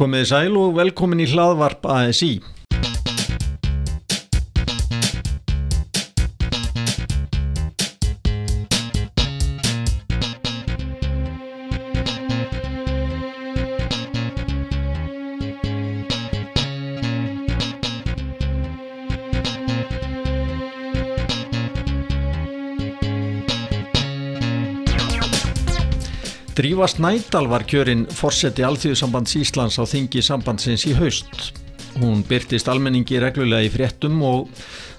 Komið sæl og velkomin í hlaðvarp ASI. Drífa Snædal var kjörinn fórseti Alþjóðsambands Íslands á þingi sambandsins í haust. Hún byrtist almenningi reglulega í fréttum og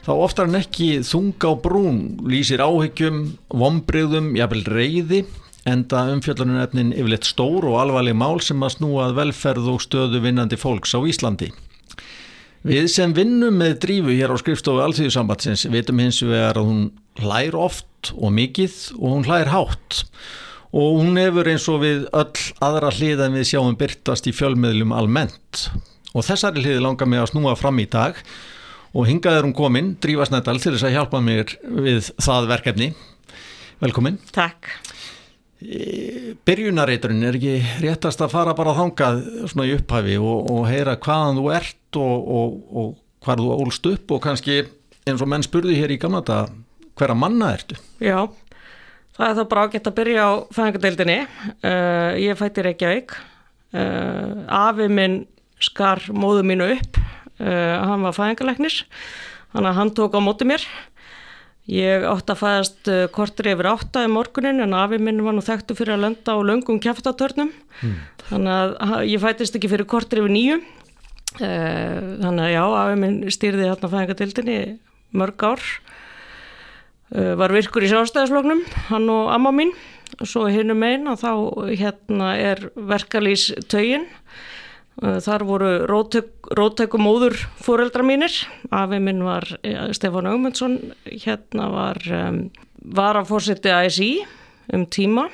þá oftar en ekki þunga á brún, lýsir áhyggjum, vombriðum, jafnvel reyði, enda umfjöldunarefnin yfirleitt stór og alvarleg mál sem að snúað velferð og stöðu vinnandi fólks á Íslandi. Við sem vinnum með drífu hér á skrifstofu Alþjóðsambandsins vitum hins vegar að hún hlær oft og mikið og hún hlær hátt og hún hefur eins og við öll aðra hlið en við sjáum byrtast í fjölmiðlum almennt. Og þessari hlið langar mig að snúa fram í dag. Og hingað er hún komin, Drífa Snædal til þess að hjálpa mér við það verkefni. Velkomin. Takk. E, Byrjunareiturinn er ekki réttast að fara bara þangað svona í upphæfi og, og heyra hvaðan þú ert og, og, og hvað þú ólst upp og kannski eins og menn spurði hér í gamla þetta hverja manna ertu? Já Það er þá bara ágætt að byrja á fæðingadeildinni. Uh, ég fætti Reykjavík. Uh, afi minn skar móðu mínu upp. Uh, hann var fæðingalæknir. Þannig að hann tók á móti mér. Ég átti að fæðast kortur yfir átta í morgunin en afi minn var nú þekktu fyrir að lönda á löngum kæftatörnum. Mm. Þannig að ég fættist ekki fyrir kortur yfir nýju. Þannig að já, afi minn stýrði hérna fæðingadeildinni mörg ár. Uh, var virkur í sjálfstæðisfloknum, hann og amma mín. Og svo hinnum einn og þá hérna er verkalýs tögin uh, þar voru róttökum móður fóreldra mínir. Afi minn var Stefán Augmundsson hérna var um, var að fórseti ASI um tíma.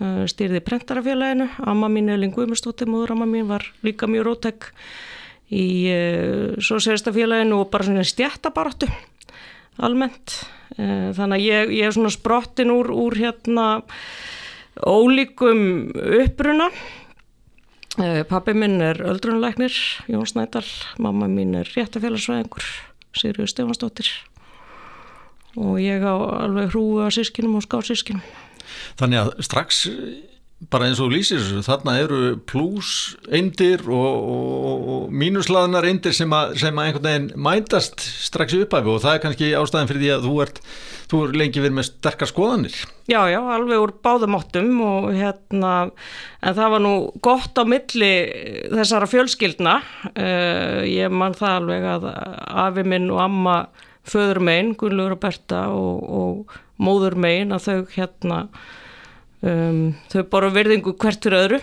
Uh, stýrði prentarafélaginu. Amma mín Elin Guðmustóttir, móður amma mín var líka mjög róttök í svo sérstafélaginu og bara svona stjættabaratu almennt. Eh, þannig að ég, ég er svona sprottin úr, úr hérna ólíkum uppruna. Eh, pappi minn er öldrunleiknir Jón Snædal, mamma mín er réttafélagsvæðingur Sigriður Stefansdóttir og ég á alveg hrúi að sískinum og skásískinum Þannig að strax bara eins og lýsir þarna eru pluss eindir og, og, og mínuslaðnar eindir sem að, sem að einhvern veginn mætast strax uppæfi og það er kannski ástæðan fyrir því að þú ert, þú er lengi verið með sterkar skoðanir. Já, já, alveg úr báðumáttum og hérna, en það var nú gott á milli þessara fjölskyldna, uh, ég mann það alveg að afi minn og amma föður megin, Gunnlaugur og Berta og, og móður megin að þau hérna um, þau bara verðingu hvert fyrir öðru.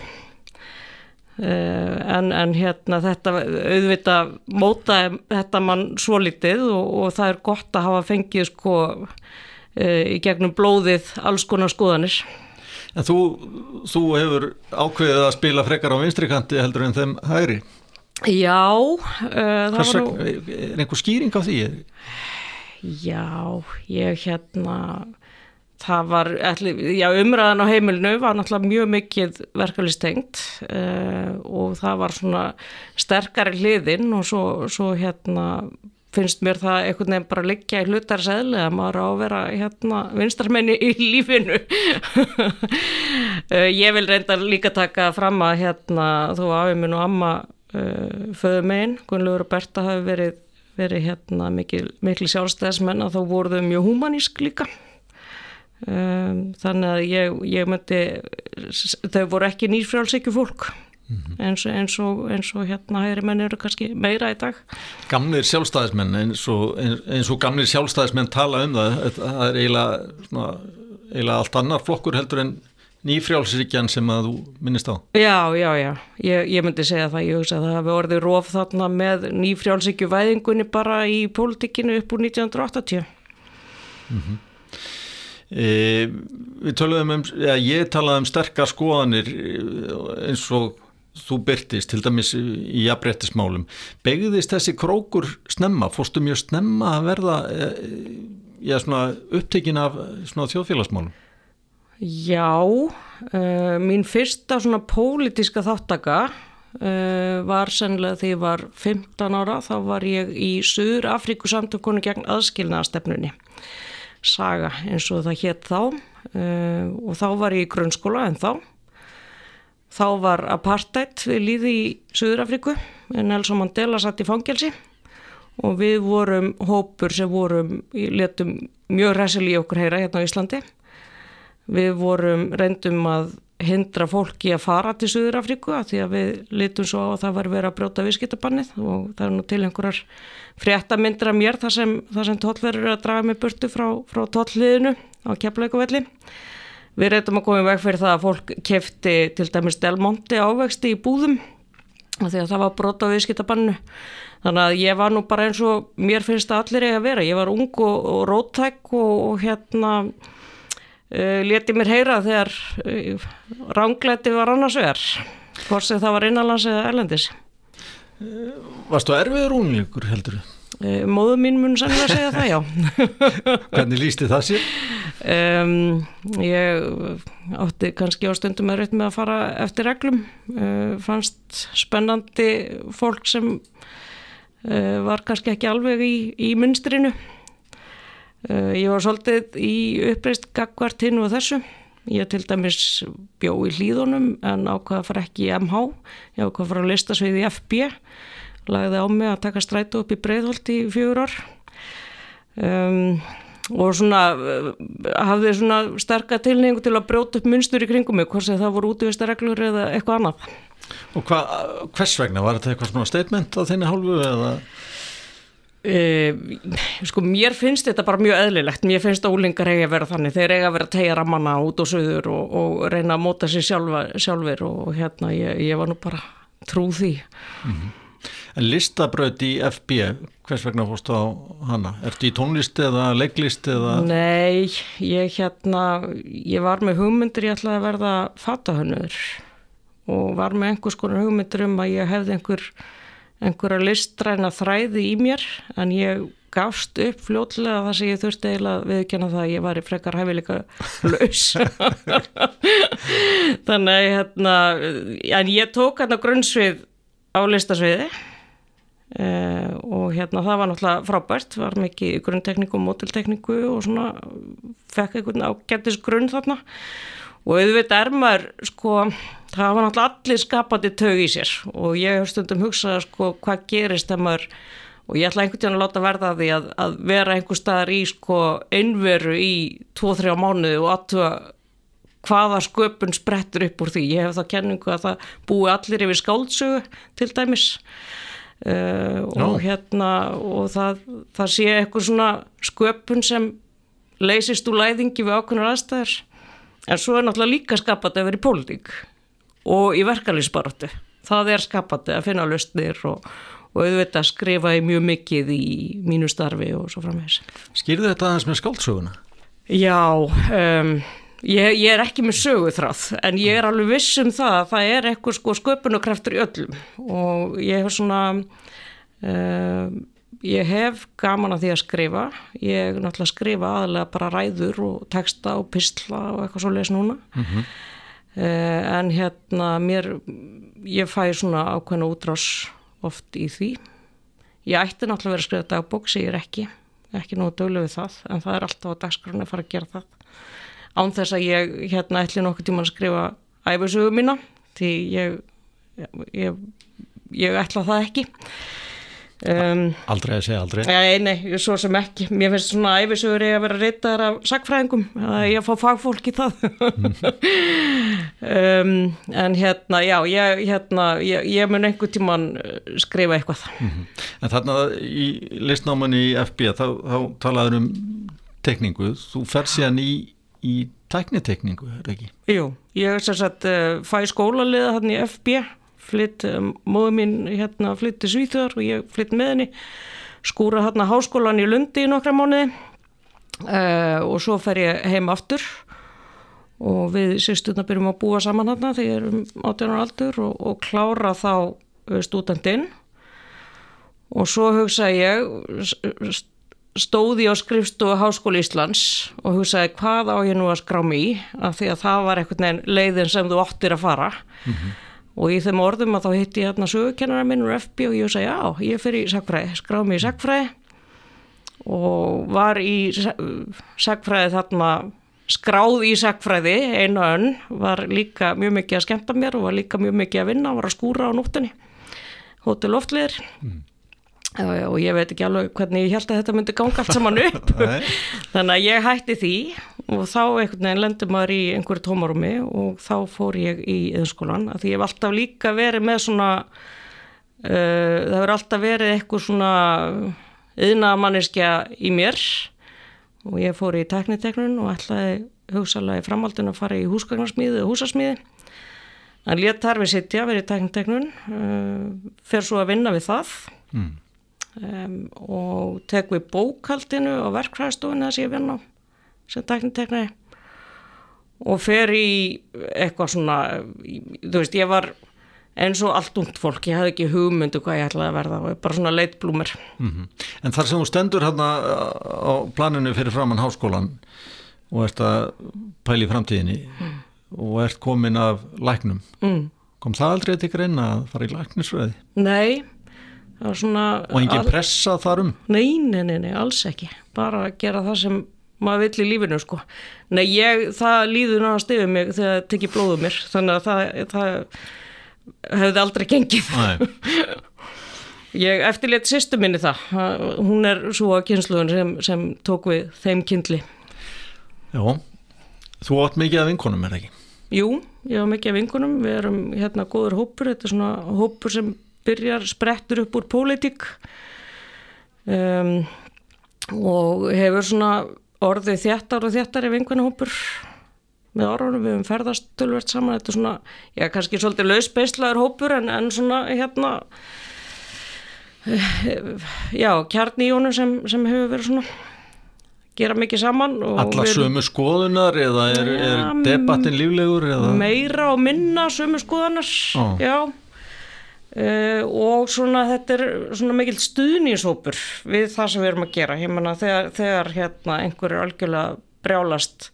Uh, en, en hérna þetta auðvita móta þetta mann svo litið og, og það er gott að hafa fengið sko uh, í gegnum blóðið alls konar skoðanir. En þú, þú hefur ákveðið að spila frekar á vinstrikanti heldur en þeim hægri? Já uh, Hvers nú... er einhver skýring á því? Já, ég hérna það var, já umræðan á heimilinu var náttúrulega mjög mikið verkeflistengt uh, og það var svona sterkari hliðin og svo, svo hérna finnst mér það einhvern veginn bara liggja í hlutarsæðli að maður á að vera hérna vinstarmenni í lífinu. Uh, ég vil reynda líka taka fram að hérna þú afið minn og amma uh, föðu megin, Gunnlaugur og Berta hafi verið, verið hérna mikil, mikil sjálfstæðismenn að þá voru þau mjög humanísk líka um, þannig að ég, ég myndi þau voru ekki nýrfrjálsíkju fólk. Mm -hmm. eins, eins, og, eins og hérna hægri menn eru kannski meira í dag. Gamlir sjálfstæðismenn eins og, eins og gamlir sjálfstæðismenn tala um það það er eiginlega, svona, eiginlega allt annar flokkur heldur en nýfrjálsíkjan sem að þú minnist á. Já, já, já, ég, ég myndi segja það ég hugsa að það hefði orðið róf þarna með nýfrjálsíkju væðingunni bara í pólitikinu upp úr 1980 Mhm. mm E, við töluðum um, ja, ég talaði um sterkar skoðanir eh, eins og þú byrtist til dæmis í jafnbrettismálum begðist þessi krókur snemma, fórstu mjög snemma að verða ja, svona, upptekin af svona, þjóðfélagsmálum? Já, uh, mín fyrsta svona pólitiska þáttaka uh, var sennilega þegar ég var 15 ára, þá var ég í Suður Afríku samtökunni gegn aðskilnaðastefnunni, saga eins og það hétt þá uh, og þá var ég í grunnskóla en þá. Þá var apartheid við líði í Suður Afríku, Nelson Mandela satt í fangelsi og við vorum hópur sem vorum, letum mjög ræsili í okkur heyra hérna á Íslandi. Við vorum reyndum að hindra fólki að fara til Suður Afríku að því að við litum svo á að það var verið að brjóta viðskiptabannið og það er nú til einhverjar fréttamindra mér þar sem, sem tóllverður er að draga mig burtu frá, frá tóllliðinu á keflauguvelli. Við reyndum að koma í veg fyrir það að fólk kefti til dæmis Delmonte ávexti í búðum að því að það var brota viðskiptabanninu. Þannig að ég var nú bara eins og mér finnst það allir eiga að vera. Ég var ung og, og róttæk og, og hérna leti mér heyra þegar uh, ránglæti var annars vegar. Hvort sem það var innanlands eða erlendis. Varstu erfiður unglingur heldur þú? Uh, móðu mín mun sannlega segja það, já. Hvernig lísti það sér? Um, ég átti kannski á stundum raut með að fara eftir reglum. Uh, fannst spennandi fólk sem uh, var kannski ekki alveg í, í munstrinu. Uh, ég var svolítið í uppreist gagvart hinn og þessu. Ég til dæmis bjó í hlýðunum en ákvaða að fara ekki í MH. Ég ákvaða að fara að lista svið í FB. Lagði á mig að taka strætu upp í Breiðholt í fjögur ár. Um, og svona uh, hafði svona sterka tilningu til að brjóta upp munstur í kringum mig, hvort sem það voru útvistareglur eða eitthvað annað. Og hva, hvers vegna? Var þetta eitthvað svona statement á þinni hálfu eða? Uh, sko mér finnst þetta bara mjög eðlilegt mér finnst ólingar eiga að vera þannig þeir eiga að vera að tegja ramanna út og söður og, og reyna að móta sér sjálfa, sjálfur og hérna ég, ég var nú bara trú því mm -hmm. En listabraut í FB hvers vegna fórstu á hana? Ertu í tónlist eða leiklist eða? Nei, ég hérna ég var með hugmyndir, ég ætlaði að verða fatahönnur og var með einhvers konar hugmyndir um að ég hefði einhver einhverja listræna þræði í mér en ég gafst upp fljótlega þar sem ég þurfti eiginlega viðkjanna það að ég var í frekar hæfileika laus. Þannig hérna, en ég tók hérna grunnsvið á listasviði eh, og hérna það var náttúrulega frábært, var mikið grunntekníku og mótiltekníku og svona fekk einhvern ágættis grunn þarna og auðvitað er maður sko, það var náttúrulega allir skapandi tög í sér. Og ég hef stundum hugsað sko hvað gerist þegar maður og ég ætla einhvern veginn að láta verða því að, að vera einhver staðar í sko einveru í 2-3 mánuði og aðtuga hvaða sköpun sprettur upp úr því. Ég hef þá kenningu að það búi allir yfir skáldsögu til dæmis. Uh, og hérna og það, það sé eitthvað svona sköpun sem leysist úr læðingi við ákveðnar aðstæður en svo er náttúrulega líka skapandi að vera í pólitík og í verkalýsbaróttu. Það er skapandi að finna löstnir og og auðvitað skrifa ég mjög mikið í mínu starfi og svo framvegs. Skýrðu þetta aðeins með skáldsöguna? Já, um, ég, ég er ekki með sögu þráð en ég er alveg viss um það að það er eitthvað sko sköpunarkraftur í öllum og ég hef svona, um, ég hef gaman að því að skrifa, ég náttúrulega skrifa aðalega bara ræður og texta og pistla og eitthvað svo les núna. Mm -hmm. uh, en hérna mér, ég fæ svona ákveðna útrás oft í því. Ég ætti náttúrulega verið að skrifa dagbók, segir ekki, ekki nú að dölu við það, en það er alltaf á dagskrona að fara að gera það. Án þess að ég hérna ætli nokkuð tíma að skrifa æfisögu mína, því ég, ég, ég ætla það ekki. Um, aldrei að segja aldrei. Nei, nei, svo sem ekki. Mér finnst svona æfisögur ég að vera reytaðar af sagfræðingum að ég fá fagfólk í það. Um, En hérna, já ég, hérna, ég, ég mun einhver tíman skrifa eitthvað. Mm -hmm. En þarna í listnámanni í FB þá, þá talaður um tekningu, þú fer síðan í, í tæknitekningu, er ekki? Jú, ég er sér að uh, fæ skólaliða hann í FB flytt, um, móðu mín hérna flytti Svíþjóðar og ég flytt með henni. Skúra hérna háskólan í Lundi í nokkra mánuði uh, og svo fer ég heim aftur. Og við sérstutna byrjum að búa saman hérna þegar ég er um 18 ára aldur og, og klára þá uh, stúdendinn og svo hugsa ég stóði á skrifstofu Háskóli Íslands og hugsaði hvað á ég nú að skrá mér í? Af því að það var einhvern veginn leiðin sem þú óttir að fara. Mm -hmm og í þeim orðum að þá hitti ég hérna sögukennara minn úr FB og ég sagði já, ég fyrir í sagfræði, skráði mig í sagfræði og var í sagfræði þarna skráð í sagfræði einu önn, var líka mjög mikið að skemta mér og var líka mjög mikið að vinna, var að skúra á nóttunni. Hóttu loftliðir mm. Og ég veit ekki alveg hvernig ég held að þetta myndi ganga allt saman upp. Þannig að ég hætti því og þá einhvern veginn lendur maður í einhverju tómarumi og þá fór ég í yðinskólan að því ég hef alltaf líka verið með svona uh, það hefur alltaf verið eitthvað svona yðnamanniskja í mér og ég fór í tekniteknun og ætlaði hugsalega í framhaldun að fara í húsgagnarsmíði og húsasmíði. En létt þar við sittja, verið í tekniteknun uh, fer svo að vinna við það. Mm. Um, og tek við bókaldinu og verkfræðstofinu þess að ég vinna á sem tekniteknari og fer í eitthvað svona, þú veist, ég var eins og allt ungt fólk, ég hafði ekki hugmyndu hvað ég ætlaði að verða og bara svona leitblúmur. Mm -hmm. En þar sem þú stendur hérna á planinu fyrir framann háskólan og ert að pæli framtíðinni mm. og ert komin af læknum, mm. kom það aldrei til greina að fara í læknisfræði? Nei. Og engin pressa þarum? Nei, nei, nei, nei, alls ekki, bara að gera það sem maður vill í lífinu sko. Nei, ég, það líður náðast yfir mig þegar það tekir blóðum mér þannig að það, það hefði aldrei gengið. Ég eftirlétt sýstu minni það. Hún er svo að kynsluðun sem, sem tók við þeim kynsli Já, þú átt mikið af vinkunum, er það ekki? Jú, ég á mikið af vinkunum við erum hérna góður hópur. Þetta er svona hópur sem byrjar sprettur upp úr pólitík um, og hefur svona orðið þjættar og þjættar í vingunahópur með orðunum, við hefum ferðast tölvert saman, þetta er svona, já kannski svolítið lausbeislaður hópur en, en svona hérna já, kjarni í honum sem, sem hefur verið svona gera mikið saman Alla við, sömu skoðunar eða er, ja, er debattin líflegur? Eða? Meira og minna sömu skoðunar oh. já Uh, og svona þetta er svona mikil stuðníshópur við það sem við erum að gera Heimana, þegar, þegar hérna, einhver er algjörlega brjálast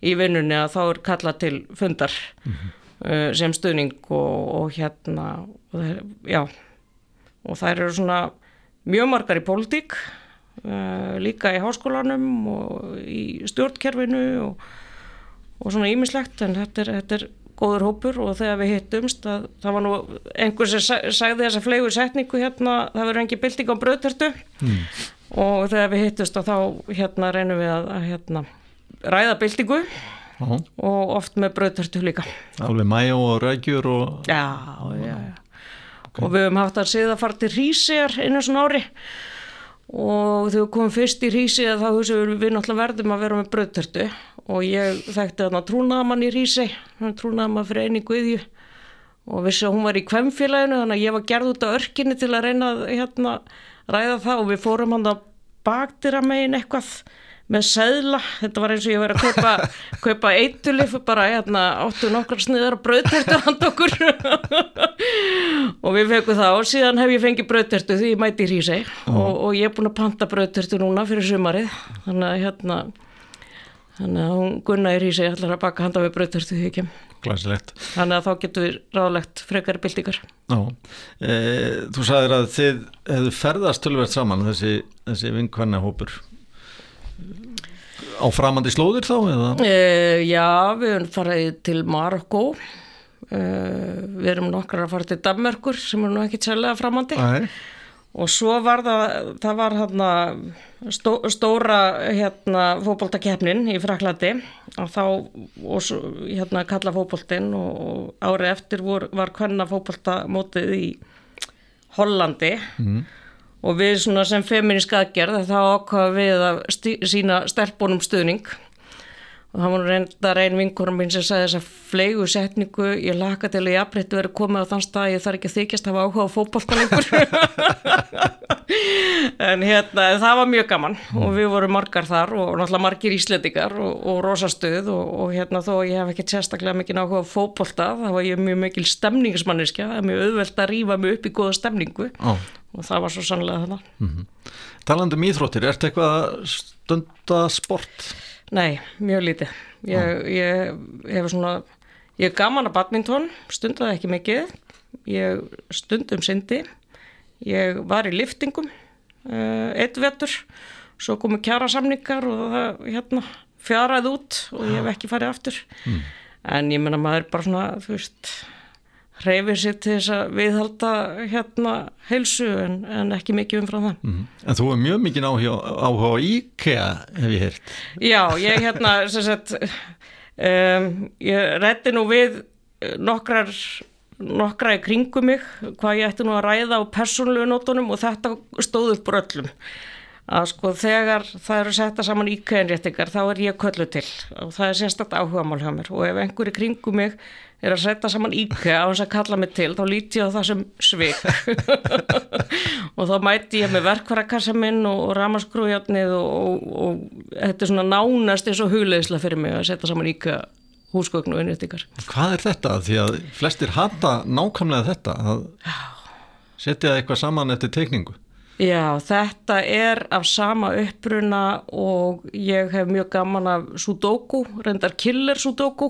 í vinnunni að þá er kallað til fundar mm -hmm. uh, sem stuðning og, og hérna og það, já og það eru svona mjög margar í pólitík uh, líka í háskólanum og í stjórnkerfinu og, og svona ímislegt en þetta er, þetta er góður hópur og þegar við hittumst að, það var nú einhver sem sagði þess að flegu setningu hérna, það verður engi bilding á bröðtertu mm. og þegar við hittumst að þá hérna reynum við að, að hérna, ræða bildingu Aha. og oft með bröðtertu líka Alveg mæjó og rækjur og... Já, já, já okay. og við höfum haft að séða að fara til Rísir einu svona ári og þegar við komum fyrst í Rísi þá hugsaðum við náttúrulega verðum að vera með bröðtertu og ég þekkti þarna trúnaðamann í Rísi trúnaðamann fyrir eini guðju. Og vissi að hún var í kvemmfélaginu þannig að ég var gerð út á örkinni til að reyna að hérna, ræða það. Og við fórum hann að baktira megin eitthvað með segla, þetta var eins og ég verið að kaupa, kaupa eitulif bara hérna, áttu nokkar sniðar og bröðtertur hand okkur. Og við fengum það og síðan hef ég fengið bröðtertu því ég mæti í Rísi og, og ég er búin að panta bröðtertu núna fyrir sumarið. Þannig að hérna þannig að hún gunna í Rísi ætlar að baka handa við bröðtertu því ekki Glæsilegt. Þannig að þá getur við ráðlegt frekar bildingar. E, þú sagðir að þið hefðu ferðast tölverð saman þessi, þessi vinkvanna hópur á framandi slóðir þá? Uh, já, við erum farið til Marokko uh, við erum nokkar að fara til Danmörkur sem er nú ekki sérlega framandi. Æ. og svo var það það var hérna stó, stóra hérna fókbóltakefnin í Fraklandi og þá og svo, hérna kalla fókbóltin og, og árið eftir vor, var hvenna fókbóltamótið í Hollandi. Mm og við svona sem feminist aðgerð þá ákvaða við að sína stelpunum stuðning. Og það var reynda reyn vinkurum minn sem sagði þess að flegu setningu ég laka til að ég afbreyttu verið komið á þann stað ég þarf ekki að þykjast að hafa áhuga á fókbóltalengur en hérna það var mjög gaman. Og við vorum margar þar og náttúrulega margir íslendingar og, og rosastuð og, og hérna þó ég hef ekki sérstaklega mikið áhuga á fókbólta þá var ég mjög mikil stemningismanniska það er mjög auðvelt að rýfa mig upp í góða stemningu. Oh. Og það var svo sannlega þetta mm -hmm. Talandum íþróttir, ert eitthvað stunda sport? Nei, mjög lítið. Ég, ég hef svona, Ég er gaman að badminton, stundaði ekki mikið, ég stundum syndi, ég var í liftingum, eitt vetur, svo komu kjara samningar og það hérna, fjaraði út og ég hef ekki farið aftur. Mm. En ég menna maður bara svona, þú veist, hreyfið sér til þess að viðhalda hérna heilsu en, en ekki mikið umfram það. Mm. En þú er mjög mikið áhuga, áhuga á IKEA, hef ég heyrt. Já, ég hérna, sem sagt, um, ég rætti nú við nokkrar nokkra í kringum mig hvað ég ætti nú að ræða á persónlegu nótunum og þetta stóð upp úr öllum að sko þegar það eru setta saman íkæðinréttingar þá er ég köllu til og það er sérstaklega áhuga mál hjá mér og ef einhverju kringum mig er að setja saman íkæð á þess að kalla mig til þá líti ég á það sem svik. Og þá mæti ég með verkvarakassa minn og, og ramaskrújarnið og, og, og þetta er svona nánast eins og hugleðisla fyrir mig að setja saman íkæð húsgögnu og innréttingar. Hvað er þetta? Því að flestir hata nákvæmlega þetta að setja eitthvað saman eftir teikningu. Já, þetta er af sama uppruna og ég hef mjög gaman af sudoku, reyndar killer sudoku,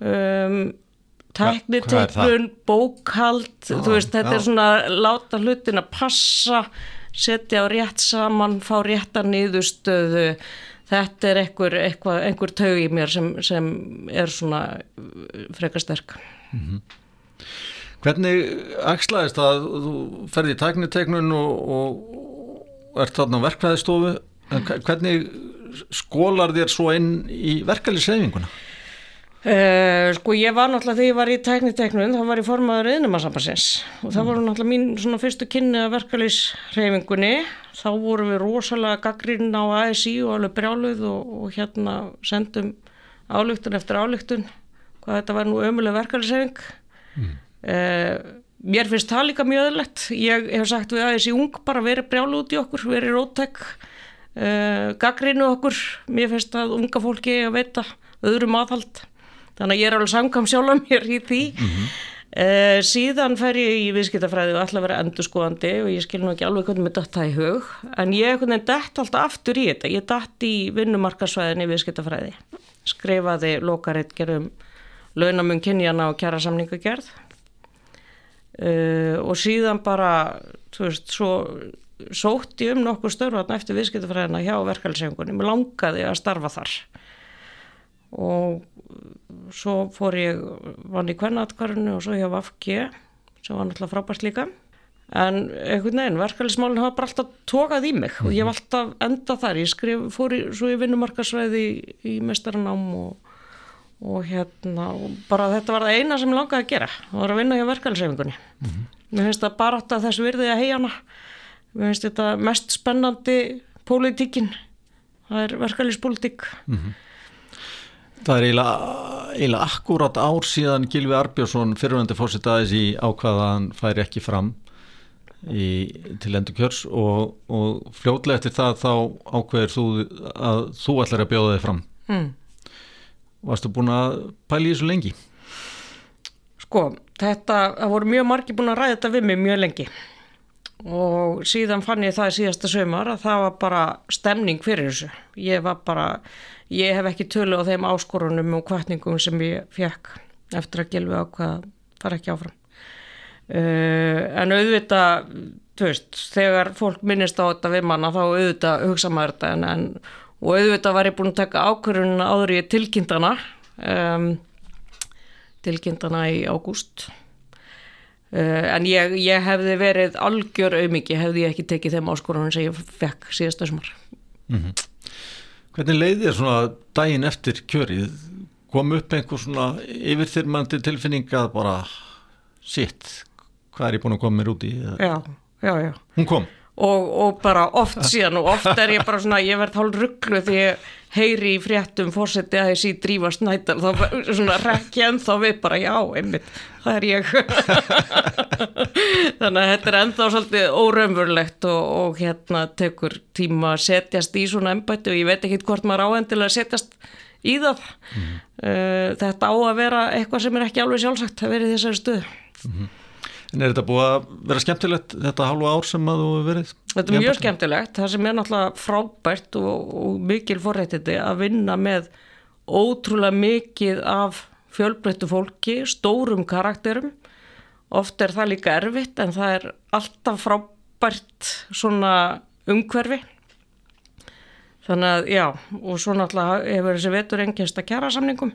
um, tekniteiknun, bókald, ah, þú veist, þetta já. er svona láta hlutin að passa, setja á rétt saman, fá rétta niðurstöðu, þetta er einhver, einhver, einhver taug í mér sem, sem er svona frekar sterk. Mm -hmm. Hvernig axlaðist að þú ferði í tæknitegnun og, og ert þarna á verkvæðistofu, hvernig skólar þér svo inn í verkefliðsreyfinguna? Uh, sko ég var náttúrulega þegar ég var í tæknitegnun þá var ég formaður eðnumarsambansins og það voru náttúrulega mín svona fyrstu kynni að verkefliðsreyfingunni þá voru við rosalega gaggrinn á ASI og alveg brjáluð og, og hérna sendum álugtun eftir álugtun hvað þetta var nú ömuleg verkefliðsreyfing mm. Uh, mér finnst það líka mjög öðlegt ég hef sagt við í ung bara verið brjálu út í okkur, verið rótæk uh, gaggrinu okkur. Mér finnst að unga fólki að veita öðrum aðhald þannig að ég er alveg samkam sjálf að mér í því. Mm -hmm. uh, síðan fer ég í viðskiptafræði og ætla að vera endurskoðandi og ég skil nú ekki alveg hvernig mér dætt það í hug. En ég dætt alltaf aftur í þetta. Ég dætt í vinnumarkasvæðinni í viðskiptafræði. Skrifaði lokareitt gerum launamun kynjana og kjara samningagerð uh, og síðan bara þú veist, svo sótt ég um nokkuð störfatna eftir viðskiptafræðina hjá verkefælsengunni, mér langaði að starfa þar og svo fór ég vann í kvennatkvarinu og svo hjá Vafki sem var náttúrulega frábært líka. En einhvern veginn, verkefælsmálinn hafa bara alltaf tókað í mig og ég var alltaf enda þar, ég skrif, fór í, svo í vinnumarkasvæði í, í mestaranám og og hérna og bara þetta var það eina sem ég langaði að gera það var að vinna hjá verkefælsefingunni mm -hmm. mér finnst það bara átt að þess virði að heia hana. Mér finnst þetta mest spennandi pólitíkin það er verkefælspolítík mm -hmm. Það er eiginlega, akkurat ár síðan Gilvi Arbjörnsson fyrirvendir fórsett aðeins í ákvaðan færi ekki fram í, til endur kjörs og, og fljóðlega eftir það þá ákveður þú að þú ætlar að bjóða þig fram mm. Varstu búin að pæli þessu lengi? Sko, þetta, það voru mjög margi búin að ræða þetta við mig mjög lengi og síðan fann ég það í síðasta sömur að það var bara stemning fyrir þessu. Ég var bara, ég hef ekki tölu á þeim áskorunum og kvartningum sem ég fekk eftir að gilfi á hvað fara ekki áfram. Uh, en auðvitað, þú veist, þegar fólk minnist á þetta við manna þá auðvitað hugsa maður þetta en, en og auðvitað var ég búin að taka ákvörðun áður ég tilkynntana um, tilkynntana í ágúst en ég, ég hefði verið algjör auðmiki hefði ég ekki tekið þeim áskorunum sem ég fekk síðasta sumar mm -hmm. Hvernig leiði þér svona daginn eftir kjörið kom upp einhver svona yfirþyrmandi tilfinning að bara sitt, hvað er ég búin að koma mér út í? Já, já, já Hún kom og, og bara oft síðan og oft er ég bara svona, ég verð hálf rugglu því ég heyri í fréttum fórseti að þessi drífa snædal þá svona rekki ennþá við bara já, einmitt, það er ég þannig að þetta er ennþá svolítið óraunverulegt og, og hérna tekur tíma að setjast í svona ennbættu og ég veit ekki hvort maður áhendilega setjast í það mm -hmm. þetta á að vera eitthvað sem er ekki alveg sjálfsagt að vera í þessari stuðu mm -hmm. En er þetta búið að vera skemmtilegt þetta halvu ár sem að þú hefur verið? Þetta er mjög skemmtilegt, það sem er náttúrulega frábært og, og mikil forrættiti að vinna með ótrúlega mikið af fjölbreyttu fólki, stórum karakterum. Oft er það líka erfitt en það er alltaf frábært svona umhverfi. Þannig að já, og svo náttúrulega hefur þessi vetur engist að kjara samningum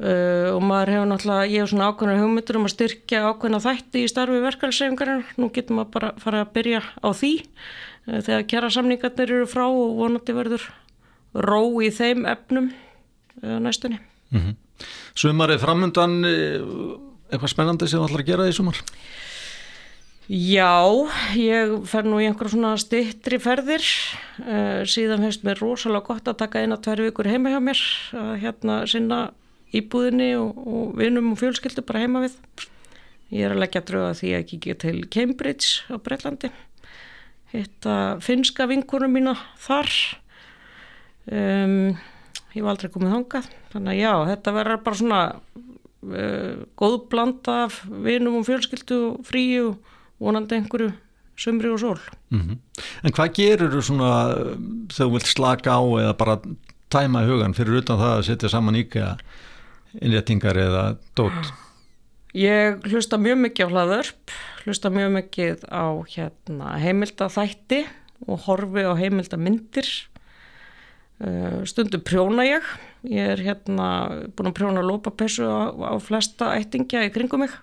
uh, og maður hefur náttúrulega, ég hef svona ákveðna hugmyndur um að styrkja ákveðna þætti í starfi verkefælsefingarinn. Nú getur maður bara fara að byrja á því uh, þegar kjara samningarnir eru frá og vonandi verður ró í þeim efnum uh, næstunni. Mm -hmm. Sumarið framundan, eitthvað spennandi sem þú ætlar að gera því sumar? Já, ég fer nú í einhver svona stittri ferðir síðan finnst mér rosalega gott að taka eina, tverju vikur heima hjá mér að hérna sinna íbúðinni og, og vinnum og fjölskyldu bara heima við ég er að leggja dröga því að kíkja til Cambridge á Breitlandi hitta finska vinkunum mína þar um, ég var aldrei komið þangað þannig að já, þetta verður bara svona uh, góð blanda af vinnum og fjölskyldu og fríu og vonandi einhverju sömri og sól. Mm -hmm. En hvað gerur þú svona þegar þú vilt slaka á eða bara tæma í hugan fyrir utan það að setja saman íkja innréttingar eða dót? Ég hlusta mjög mikið á hlaðörp, hlusta mjög mikið á hérna, heimildathætti og horfi á heimildamyndir. Uh, stundum prjóna ég, ég er hérna búin að prjóna lópapessu á, á flesta ættingja í kringum mig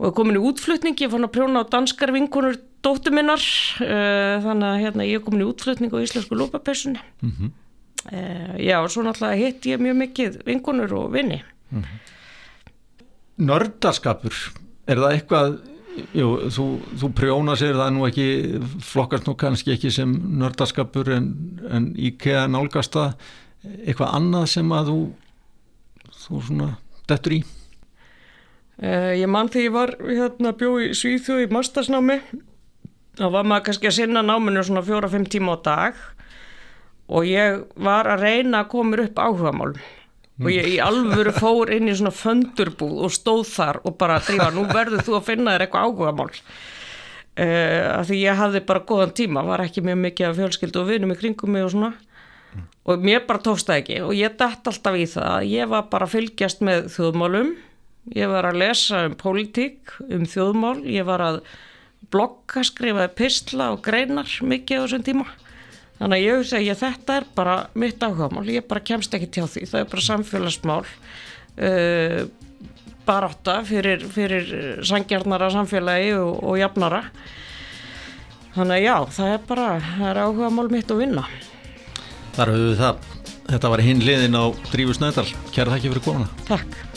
og er komin í útflutning, ég fann að prjóna á danskar vinkunur dóttu minnar uh, þannig að hérna, ég er komin í útflutning á íslensku lópapessunni mm -hmm. Uh, já og svo náttúrulega hitt ég mjög mikið vinkunur og vinni mm -hmm. Nördaskapur er það eitthvað jú, þú, þú prjóna sér það nú ekki flokkast nú kannski ekki sem nördaskapur en, en IKEA nálgasta eitthvað annað sem að þú þú svona dettur í? Uh, ég mann þegar ég var hérna bjóð í Svíþjóð í mastersnámi þá var maður kannski að sinna náminu svona fjóra-fimm tíma á dag og ég var að reyna að koma upp áhugamál mm. og ég í alvöru fór inn í svona föndurbúð og stóð þar og bara drífa nú verður þú að finna þér eitthvað áhugamál uh, af því ég hafði bara góðan tíma, var ekki mjög mikið af fjölskyldu og vinum í kringum mig og svona mm. og mér bara tókst það ekki og ég dætt alltaf í það að ég var bara að fylgjast með þjóðmálum Ég var að lesa um pólitík, um þjóðmál, ég var að blogga, skrifaði pistla og greinar mikið á þessum tíma. Þannig að ég hugsa að ég, þetta er bara mitt áhugamál, ég bara kemst ekki til því, það er bara samfélagsmál, uh, barátta fyrir, fyrir sangjarnara samfélagi og, og jafnara. Þannig að já, það er bara, það er áhugamál mitt að vinna. Þar höfum við það. Þetta var hinn liðin á Drífus Nöðal. Kæra þakki fyrir komuna. Takk.